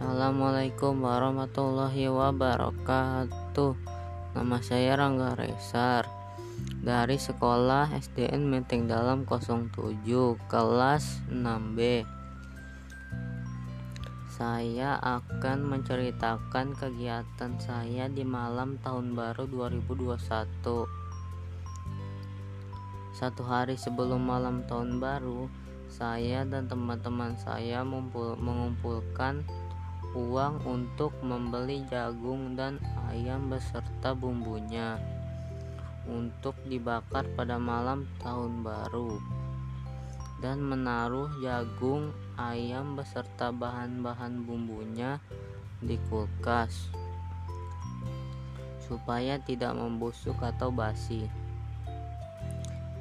Assalamualaikum warahmatullahi wabarakatuh. Nama saya Rangga Resar. Dari sekolah SDN Menteng Dalam 07 Kelas 6B Saya akan menceritakan kegiatan saya di malam tahun baru 2021 Satu. Hari sebelum malam tahun baru saya dan teman-teman saya mengumpulkan uang untuk membeli jagung dan ayam beserta bumbunya untuk dibakar pada malam tahun baru dan menaruh jagung ayam beserta bahan-bahan bumbunya di kulkas supaya tidak membusuk atau basi.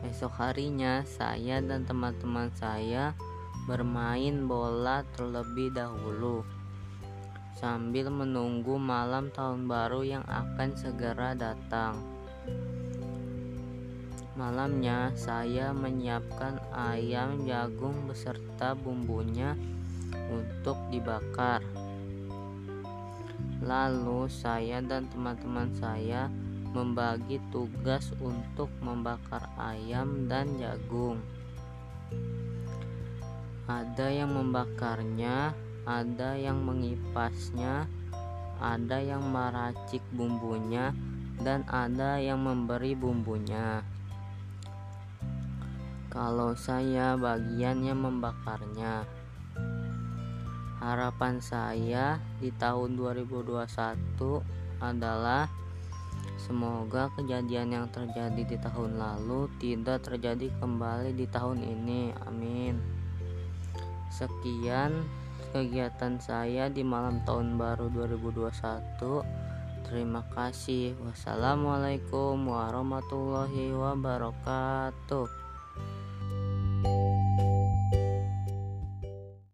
Esok harinya, saya dan teman-teman saya bermain bola terlebih dahulu sambil menunggu malam tahun baru yang akan segera datang. Malamnya, saya menyiapkan ayam jagung beserta bumbunya untuk dibakar. Lalu, saya dan teman-teman saya membagi tugas untuk membakar ayam dan jagung. Ada yang membakarnya, ada yang mengipasnya, ada yang meracik bumbunya, dan ada yang memberi bumbunya. Kalau saya bagiannya membakarnya. Harapan saya di tahun 2021 adalah Semoga kejadian yang terjadi di tahun lalu tidak terjadi kembali di tahun ini. Amin. Sekian kegiatan saya di malam tahun baru 2021. Terima kasih. Wassalamualaikum warahmatullahi wabarakatuh.